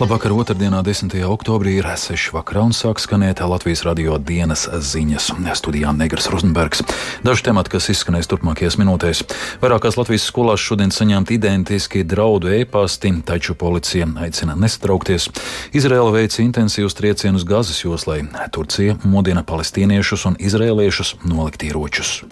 Labvakar, otrdienā, 10. oktobrī ir 6. vakarā un sāk skanēt Latvijas radio dienas ziņas. Studijā Negras Rozenbergs. Daži temati, kas izskanēs turpmākajās minūtēs. Vairākās Latvijas skolās šodien saņemti identiski draudu e-pasti, taču policija aicina nesatraukties. Izraela veica intensīvus triecienus Gazas joslai. Turcija modina palestīniešus un izrēliešus nolikt ieročus.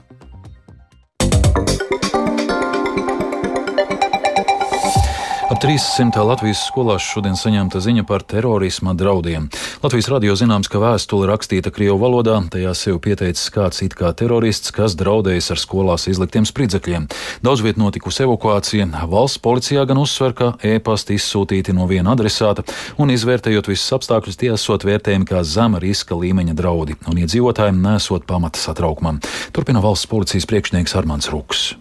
300 Latvijas skolās šodien saņemta ziņa par terorisma draudiem. Latvijas radio zināms, ka vēstule rakstīta Krievu valodā, tajā sev pieteicis kāds it kā terorists, kas draudējis ar skolās izliktiem spridzekļiem. Daudz viet notikusi evakuācija. Valsts policijā gan uzsver, ka e-pasti izsūtīti no viena adresāta un izvērtējot visus apstākļus, tie esot vērtējumi kā zema riska līmeņa draudi un iedzīvotājiem nesot pamata satraukumam. Turpina valsts policijas priekšnieks Armāns Ruks.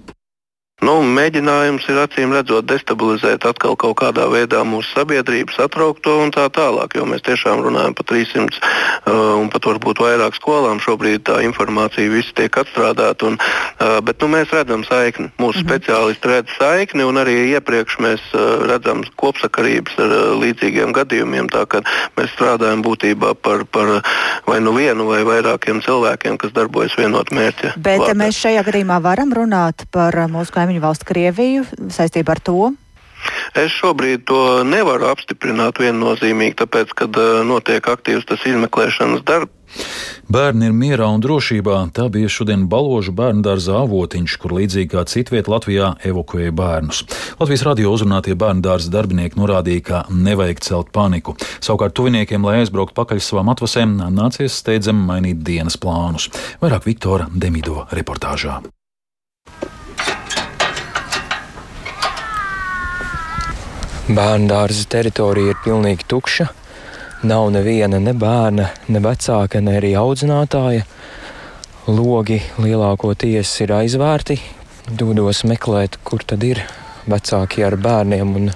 Nu, mēģinājums ir acīm redzot destabilizēt atkal kaut kādā veidā mūsu sabiedrību, satraukt to un tā tālāk. Jo mēs tiešām runājam par 300 uh, un pat varbūt vairāk skolām. Šobrīd tā informācija viss tiek atstrādāta. Un, uh, bet nu, mēs redzam saikni. Mūsu mhm. speciālisti redz saikni un arī iepriekš mēs uh, redzam kopsakarības ar uh, līdzīgiem gadījumiem. Tā kā mēs strādājam būtībā par, par vai nu vienu vai vairākiem cilvēkiem, kas darbojas vienot mērķi. Bet vārdā. mēs šajā gadījumā varam runāt par mūsu kaimiņu kaimiņu valstu Krieviju saistībā ar to? Es šobrīd to nevaru apstiprināt viennozīmīgi, tāpēc, ka uh, notiek aktīvs tas izmeklēšanas darbs. Bērni ir mierā un drošībā. Tā bija šodien Baložu bērnu dārza avotiņš, kur līdzīgi kā citviet Latvijā evakuēja bērnus. Latvijas radio uzrunātie bērnu dārza darbinieki norādīja, ka nevajag celt paniku. Savukārt tuviniekiem, lai aizbrauktu pakaļ savām atvasēm, nācies steidzami mainīt dienas plānus. Vairāk Viktora Demido reportāžā. Bērnu dārza teritorija ir pilnīgi tukša. Nav neviena ne bērna, ne vecāka, ne arī audzinātāja. Logi lielākoties ir aizvērti. Dodos meklēt, kur tad ir vecāki ar bērniem un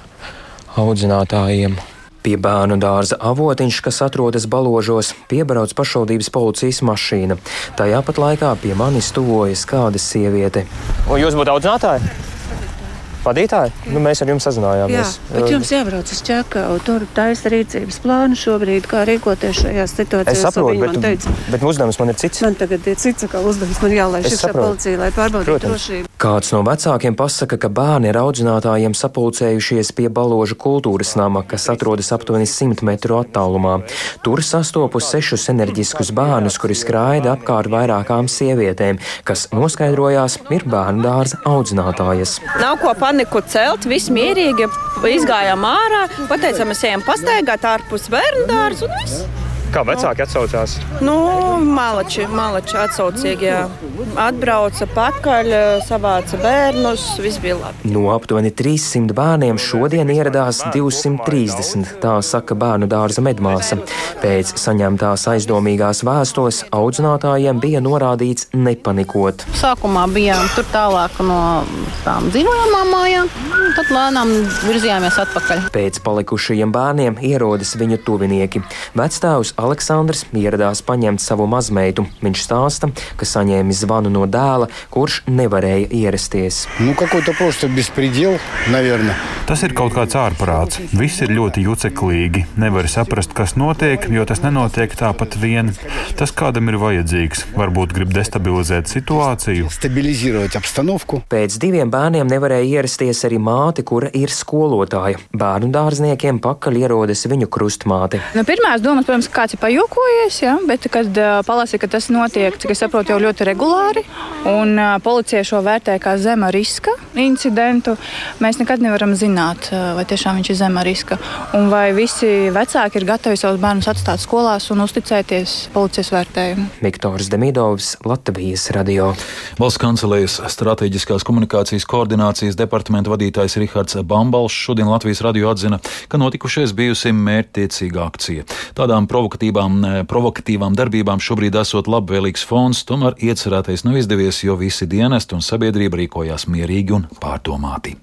audzinātājiem. Pie bērnu dārza avotiņš, kas atrodas baložos, piebrauc pašvaldības policijas mašīna. Tajā pat laikā pie manis tuvojas kāda sieviete. Un jūs būtu audzinātāji? Vadītāji. Nu, mēs ar jums sazinājāmies. Jā, bet jums jābrauc uz Čakau. Tur taisa rīcības plānu šobrīd, kā rīkoties šajā situācijā. Es saprotu, bet, teica, bet uzdevums man ir cits. Man tagad ir cits kā uzdevums. Man jālaiž iekšā policija, lai pārbaudītu drošību. Kāds no vecākiem pasaka, ka bērni ar audzinātājiem sapulcējušies pie baložu kultūras nama, kas atrodas aptuveni 100 metru attālumā. Tur sastopu sešus enerģiskus bērnus, kuri skraida apkārt vairākām sievietēm, kas noskaidrojās ir bērnu dārza audzinātājas. Nav ko paniku celt, viss mierīgi. Izgājām ārā, pateicām, mēs ejam pastaigāt ārpus bērnu dārza un viss. Kā vecāki atsaucās? Nu, malači, malači atsaucīgi. Jā. Atbrauca pakaļ, savāca bērnus, viss bija labi. No aptuveni 300 bērniem šodien ieradās 230, tā saka bērnu dārza medmāsa. Pēc saņemtās aizdomīgās vēstules audzinātājiem bija norādīts nepanikot. Sākumā bijām tur tālāk no tām dzīvojamām mājām, tad lēnām virzījāmies atpakaļ. Pēc palikušajiem bērniem ierodas viņu tuvinieki. Vecstāvs Aleksandrs ieradās paņemt savu mazmeitu. Viņš stāsta, ka saņēmis zvanu no dēla, kurš nevarēja ierasties. Nu, bespredel, Tas ir kaut kāds ārprāts. Viss ir ļoti juceklīgi. Nevar saprast, kas notiek, jo tas nenotiek tāpat vien. Tas kādam ir vajadzīgs. Varbūt grib destabilizēt situāciju. Pēc diviem bērniem nevarēja ierasties arī māte, kura ir skolotāja. Bērnu dārzniekiem pakaļ ierodas viņu krustmāte. Nu, pirmās domas, protams, kāds kāds ir pajokojies, ja, bet, kad palasīja, ka tas notiek, cik es saprotu, jau ļoti regulāri, un policija šo vērtē kā zema riska incidentu, mēs nekad nevaram zināt, vai tiešām viņš ir zema riska, un vai visi vecāki ir gatavi savus bērnus atstāt skolās un uzticēties policijas vērtējumu. Viktors Demidovs, Latvijas radio. Valsts kancelējas strateģiskās komunikācijas koordinācijas departamenta vadītājs Rihards Bambals šodien Latvijas radio atzina, ka notikušais bijusi mērķtiecīga akcija. Tādām provokatīvām provokatīvām, provokatīvām darbībām šobrīd esot labvēlīgs fons, tomēr iecerētais nav izdevies, jo visi dienesti un sabiedrība rīkojās mierīgi un pārdomāti.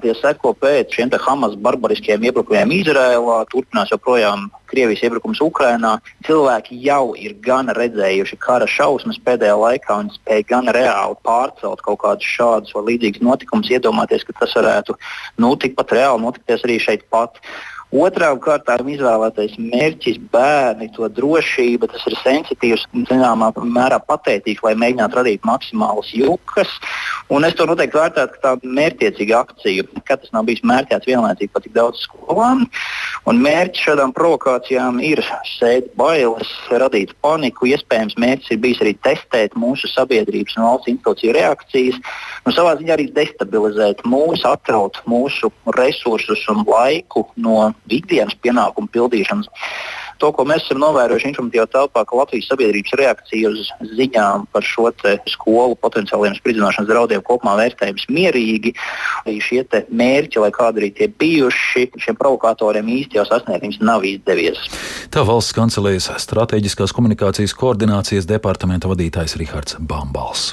Tie seko pēc šiem Hamas barbariskiem iebrukumiem Izrēlā, turpinās joprojām Krievijas iebrukums Ukrajinā. Cilvēki jau ir gan redzējuši kara šausmas pēdējā laikā un spēj gan reāli pārcelt kaut kādus šādus vai līdzīgus notikumus, iedomāties, ka tas varētu nu, tikpat reāli notikties arī šeit pat. Otrām kārtām izvēlētais mērķis bērni, to drošība, tas ir sensitīvs, zināmā mērā patētīgs, lai mēģinātu radīt maksimālas jukas. Un es to noteikti vērtētu kā tādu mērķiecīgu akciju, kad tas nav bijis mērķēts vienlaicīgi pat tik daudz skolām. Un mērķis šādām provokācijām ir sēt bailes, radīt paniku. Iespējams, mērķis ir bijis arī testēt mūsu sabiedrības un valsts institūciju reakcijas, un savā ziņā arī destabilizēt mūsu, atraut mūsu resursus un laiku no ikdienas pienākumu pildīšanas. To, ko mēs esam novērojuši informatīvā telpā, ka Latvijas sabiedrības reakcija uz ziņām par šo skolu potenciāliem spridzināšanas draudiem kopumā vērtējums mierīgi. Šie mērķi, lai kādi arī tie bijuši, šiem provokatoriem īsti jau sasniegt viņus nav izdevies. Tā valsts kancelējas strateģiskās komunikācijas koordinācijas departamenta vadītājs Rihards Bambals.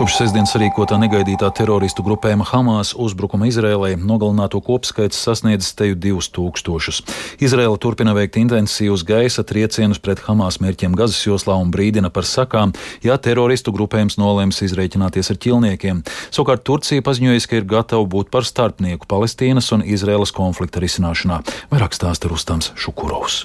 Kopš sestdienas sarīkotā negaidītā teroristu grupējuma Hamas uzbrukuma Izrēlai nogalināto kopskaits sasniedz teju divus tūkstošus. Izrēla turpina veikt intensīvus gaisa triecienus pret Hamas mērķiem Gazas joslā un brīdina par sakām, ja teroristu grupējums nolēms izreikināties ar ķilniekiem. Savukārt Turcija paziņojas, ka ir gatava būt par starpnieku Palestīnas un Izrēlas konflikta risināšanā. Vairāk stāsta Rustams Šukurovs.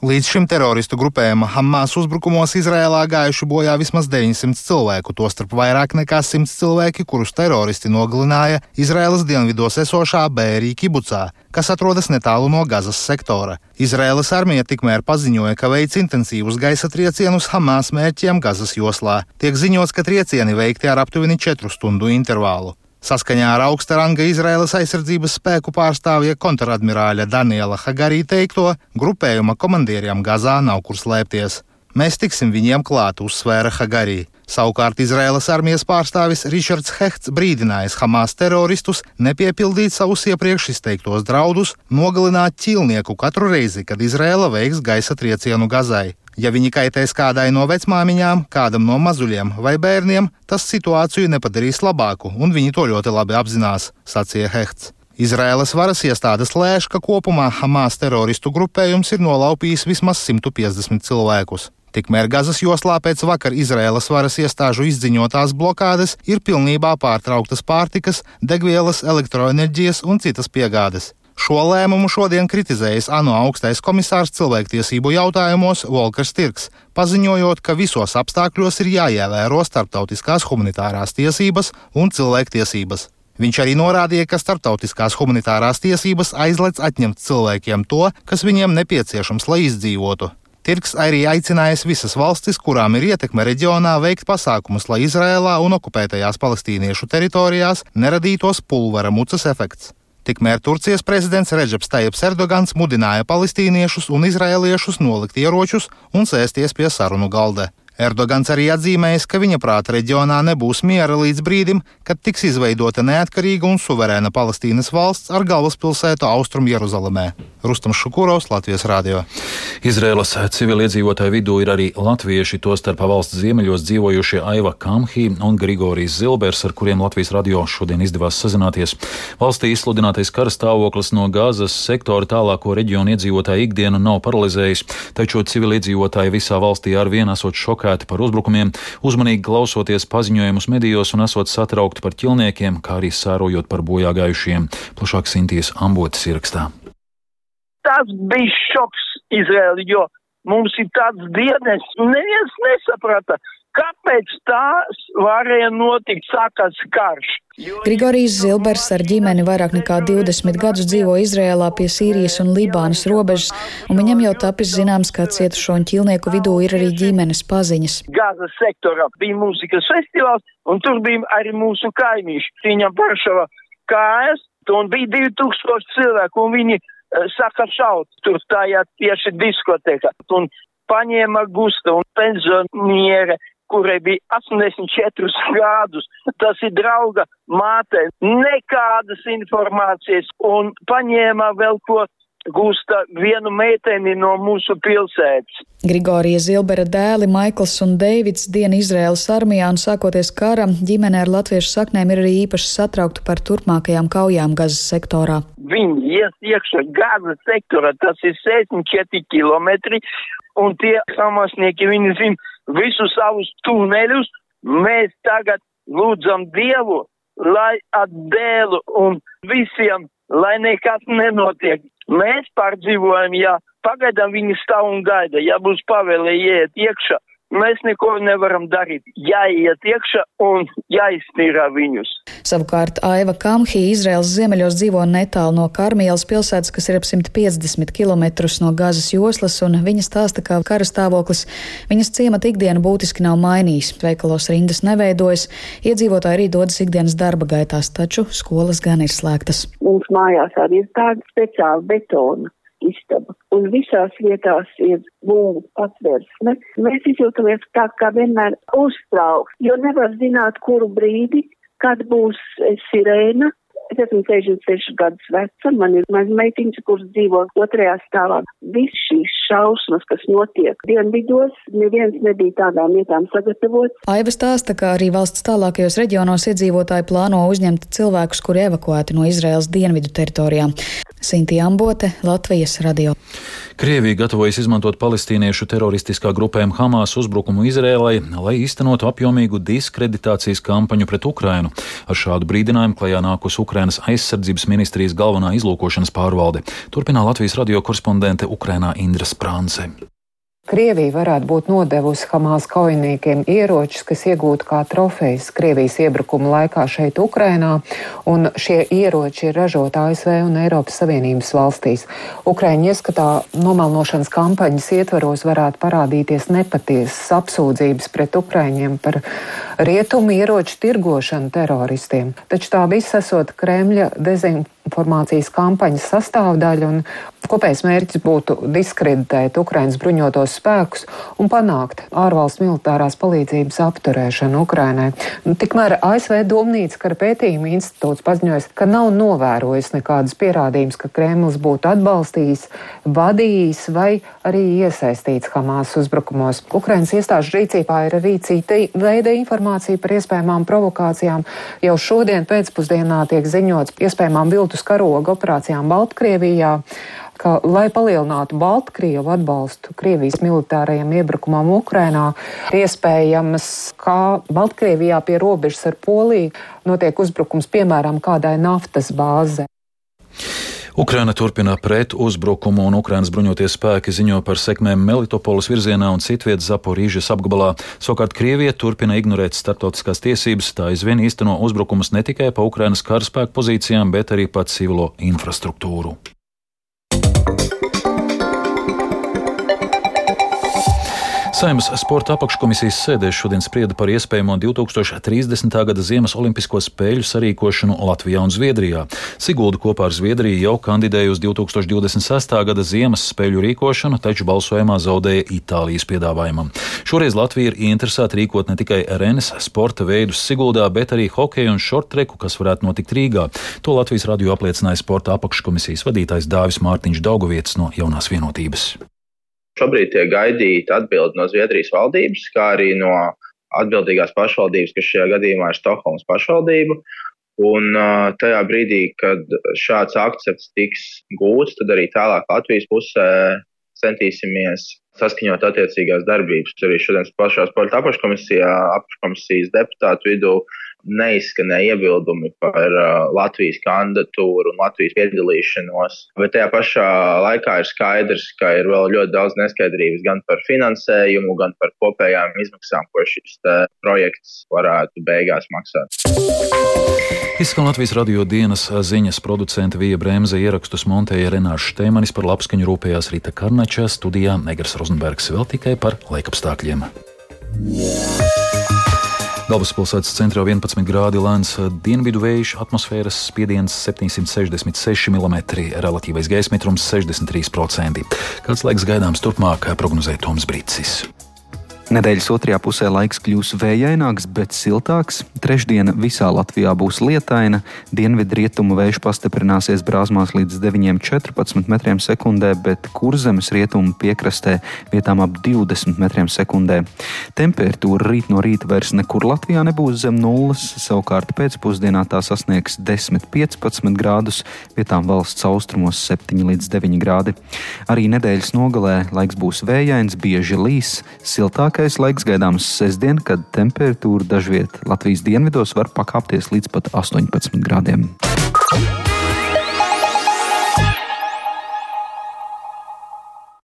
Līdz šim teroristu grupējuma Hamas uzbrukumos Izrēlā gājuši bojā vismaz 900 cilvēku, tostarp vairāk nekā 100 cilvēki, kurus teroristi nogalināja Izrēlas dienvidos esošā Bērī kibucā, kas atrodas netālu no Gazas sektora. Izrēlas armija tikmēr paziņoja, ka veic intensīvus gaisa triecienus Hamas mērķiem Gazas joslā. Tiek ziņots, ka triecieni veikti ar aptuveni 4 stundu intervālu. Saskaņā ar augsta ranga Izraēlas aizsardzības spēku pārstāvja kontradmirāļa Daniela Hagarī teikto, grupējuma komandieriem Gazā nav kur slēpties. Mēs tiksim viņiem klāt, uzsvēra Hagarī. Savukārt Izraēlas armijas pārstāvis Ričards Hehts brīdinājis Hamas teroristus nepiepildīt savus iepriekš izteiktos draudus, nogalināt ķīlnieku katru reizi, kad Izraēla veiks gaisa triecienu Gazai. Ja viņi kaitēs kādai no vecmāmiņām, kādam no mazuļiem vai bērniem, tas situāciju nepadarīs labāku, un viņi to ļoti labi apzinās, sacīja Hehts. Izraēlas varas iestādes lēš, ka kopumā Hamas teroristu grupējums ir nolaupījis vismaz 150 cilvēkus. Tikmēr Gazas joslā pēc vakar Izraēlas varas iestāžu izziņotās blokādes ir pilnībā pārtrauktas pārtikas, degvielas, elektroenerģijas un citas piegādes. Šo lēmumu šodien kritizējis ANO augstais komisārs cilvēktiesību jautājumos Volkers Tirks, paziņojot, ka visos apstākļos ir jāievēro starptautiskās humanitārās tiesības un cilvēktiesības. Viņš arī norādīja, ka starptautiskās humanitārās tiesības aizliedz atņemt cilvēkiem to, kas viņiem nepieciešams, lai izdzīvotu. Tirks arī aicinājis visas valstis, kurām ir ietekme reģionā, veikt pasākumus, lai Izrēlā un okupētajās palestīniešu teritorijās neradītos pulvera mucas efekts. Tikmēr Turcijas prezidents Reģeps Tajips Erdogans mudināja palestīniešus un izrēliešus nolikt ieročus un sēsties pie sarunu galda. Erdogans arī atzīmējis, ka viņa prāta reģionā nebūs miera līdz brīdim, kad tiks izveidota neatkarīga un suverēna Palestīnas valsts ar galvaspilsētu Austrum Jeruzalemē. Rustam Šukurovs, Latvijas Rādio. Izrēlas civiliedzīvotāju vidū ir arī latvieši, tostarp valsts ziemeļos dzīvojušie Aiva Kamhī un Grigorijs Zilbers, ar kuriem Latvijas radio šodien izdevās sazināties. Valstī izsludinātais kara stāvoklis no Gāzes sektora tālāko reģionu iedzīvotāju ikdienu nav paralizējis, taču civiliedzīvotāji visā valstī ar vienu esot šokā šokēti par uzbrukumiem, uzmanīgi klausoties paziņojumus medijos un esot satraukti par ķilniekiem, kā arī sērojot par bojāgājušiem. Plašāk Sintīs ambotas ierakstā. Tas bija šoks Izraēli, jo mums ir tāds dienas, neviens nesaprata, Kāpēc tās varēja notikt, sākās karš? Grigorijs Zilbers ar ģimeni vairāk nekā 20 gadus dzīvo Izrēlā pie Sīrijas un Libānas robežas, un viņam jau tapis zināms, ka cietušo un ķilnieku vidū ir arī ģimenes paziņas. Gāzes sektorā bija mūzikas festivāls, un tur bija arī mūsu kaimiņš. Viņam paršava kājas, un bija 2000 cilvēku, un viņi uh, saka šaut tur tajā tieši diskoteka. Un paņēma gusta un pensioniere kurai bija 84 grādus. Tas ir drauga māte. Nekādas informācijas un paņēma vēl ko gūsta vienu meiteni no mūsu pilsētas. Grigorija Zilbera dēli Maikls un Deivids diena Izraēlas armijā un sākoties karam, ģimene ar latviešu saknēm ir arī īpaši satraukta par turpmākajām kaujām Gazas sektorā. Viņi ies iekšā Gazas sektorā, tas ir 64 km, un tie hamasnieki, viņi zina, visus savus tuneļus, mēs tagad lūdzam Dievu, lai atdēlu un visiem, lai nekas nenotiek. Mēs pārdzīvojam, ja pagaidām viņi stāv un gaida, ja būs pavēle iet iekšā, mēs neko nevaram darīt. Jāiet iekšā un jāiztīrā viņus. Savukārt Aiva Kamhī Izraels ziemeļos dzīvo netālu no Karmielas pilsētas, kas ir ap 150 km no Gazas joslas, un viņa stāsta, ka kara stāvoklis viņas ciemata ikdienu būtiski nav mainījis. Veikalos rindas neveidojas, iedzīvotāji arī dodas ikdienas darba gaitās, taču skolas gan ir slēgtas. Mums mājās arī ir tāda speciāla betona istaba. Un visās vietās ir būvu patvērsme. Mēs izjūtamies tā kā vienmēr uztraukt, jo nevar zināt, kuru brīdi, kad būs sirēna, Es esmu 66 gadus veca, man ir maza meitiņa, kuras dzīvo otrajā stāvā. Viss šīs šausmas, kas notiek dienvidos, neviens nebija tādām vietām sagatavots. Aiva stāsta, ka arī valsts tālākajos reģionos iedzīvotāji plāno uzņemt cilvēkus, kuri evakuēti no Izraels dienvidu teritorijām. Sinti Ambote, Latvijas radio. Krievija gatavojas izmantot palestīniešu teroristiskā grupējuma Hamas uzbrukumu Izrēlai, lai īstenotu apjomīgu diskreditācijas kampaņu pret Ukrainu. Ar šādu brīdinājumu klajā nākus Ukrainas aizsardzības ministrijas galvenā izlūkošanas pārvalde. Turpinā Latvijas radio korespondente Ukrainā Indra Sprānce. Krievija varētu būt nodevusi Hamas kaujiniekiem ieročus, kas iegūti kā trofejas Krievijas iebrukuma laikā šeit, Ukrainā, un šie ieroči ir ražoti ASV un Eiropas Savienības valstīs. Ukraiņu ieskatā nomalnošanas kampaņas ietvaros varētu parādīties nepatiesas apsūdzības pret Ukraiņiem par rietumu ieroču tirgošanu teroristiem. Taču tā viss esot Kremļa dezinformācijas kampaņas sastāvdaļa, kopējais mērķis būtu diskreditēt Ukrainas bruņotos spēkus un panākt ārvalstu militārās palīdzības apturēšanu Ukrainai. Nu, tikmēr ASV Domnīca kara pētījuma institūts paziņojas, ka nav novērojis nekādas pierādījumus, ka Kremlis būtu atbalstījis, vadījis vai arī iesaistīts Hamas uzbrukumos. Ukrainas iestāžu rīcībā ir arī cita veida informācija par iespējamām provokācijām. Jau šodien pēcpusdienā tiek ziņots iespējamām viltus karoga operācijām Baltkrievijā ka, lai palielinātu Baltkrievu atbalstu Krievijas militārajam iebrukumam Ukrainā, iespējams, ka Baltkrievijā pie robežas ar Poliju notiek uzbrukums piemēram kādai naftas bāzei. Ukraina turpina pret uzbrukumu, un Ukrainas bruņoties spēki ziņo par sekmēm Melitopolis virzienā un citviet Zaporīžas apgabalā. Savukārt Krievija turpina ignorēt starptautiskās tiesības, tā aizvien īsteno uzbrukumus ne tikai pa Ukrainas karaspēku pozīcijām, bet arī pa civilo infrastruktūru. Saimnes sporta apakškomisijas sēdē šodien sprieda par iespējamo 2030. gada Ziemas Olimpisko spēļu sarīkošanu Latvijā un Zviedrijā. Sigulda kopā ar Zviedriju jau kandidēja uz 2026. gada Ziemas spēļu rīkošanu, taču balsojumā zaudēja Itālijas piedāvājumam. Šoreiz Latvija ir ieinteresēta rīkot ne tikai arenas sporta veidus Siguldā, bet arī hokeju un šortreku, kas varētu notikt Rīgā. To Latvijas radio apliecināja sporta apakškomisijas vadītājs Dāvis Mārtiņš Daugavietis no Jaunās vienotības. Šobrīd tiek gaidīta atbilde no Zviedrijas valdības, kā arī no atbildīgās pašvaldības, kas šajā gadījumā ir Stokholmas pašvaldība. Un uh, tajā brīdī, kad šāds akcepts tiks gūts, tad arī tālāk Latvijas pusē centīsimies saskaņot attiecīgās darbības. Arī šodienas pašā sporta apakškomisijā, apakškomisijas deputātu vidū neizskanēja iebildumi par uh, Latvijas kandidatūru un Latvijas piedalīšanos. Bet tajā pašā laikā ir skaidrs, ka ir vēl ļoti daudz neskaidrības gan par finansējumu, gan par kopējām izmaksām, ko šis projekts varētu beigās maksāt. Izskan Latvijas radio dienas ziņas producenta Vija Bremse ierakstus montēja Renārs Šteimanis par labskaņu rūpējās Rīta Karnača studijā Negras Rozenbergs vēl tikai par laikapstākļiem. Yeah. Galvaspilsētas centrā 11 grādi lēns dienvidu vējš, atmosfēras spiediens 766 mm, relatīvais gaisa mitrums 63%. Kāds laiks gaidāms turpmāk, prognozēja Toms Brīsis. Nedēļas otrajā pusē laiks kļūs vējaināks, bet siltāks. Trešdiena visā Latvijā būs lietaina, dienvidrietumu vējš pastiprināsies brāzmās līdz 9,14 metriem sekundē, bet kurzemes rietumu piekrastē vietām ap 20 metriem sekundē. Temperatūra rīt no rīta vairs nekur Latvijā nebūs zem nulles, savukārt pēcpusdienā tā sasniegs 10-15 grādus, vietām valsts austrumos 7 līdz 9 grādi. Arī nedēļas nogalē laiks būs vējains, bieži līs, siltāk Vislabākais laiks gaidāms sestdien, kad temperatūra dažviet Latvijas dienvidos var pakāpties līdz pat 18 grādiem.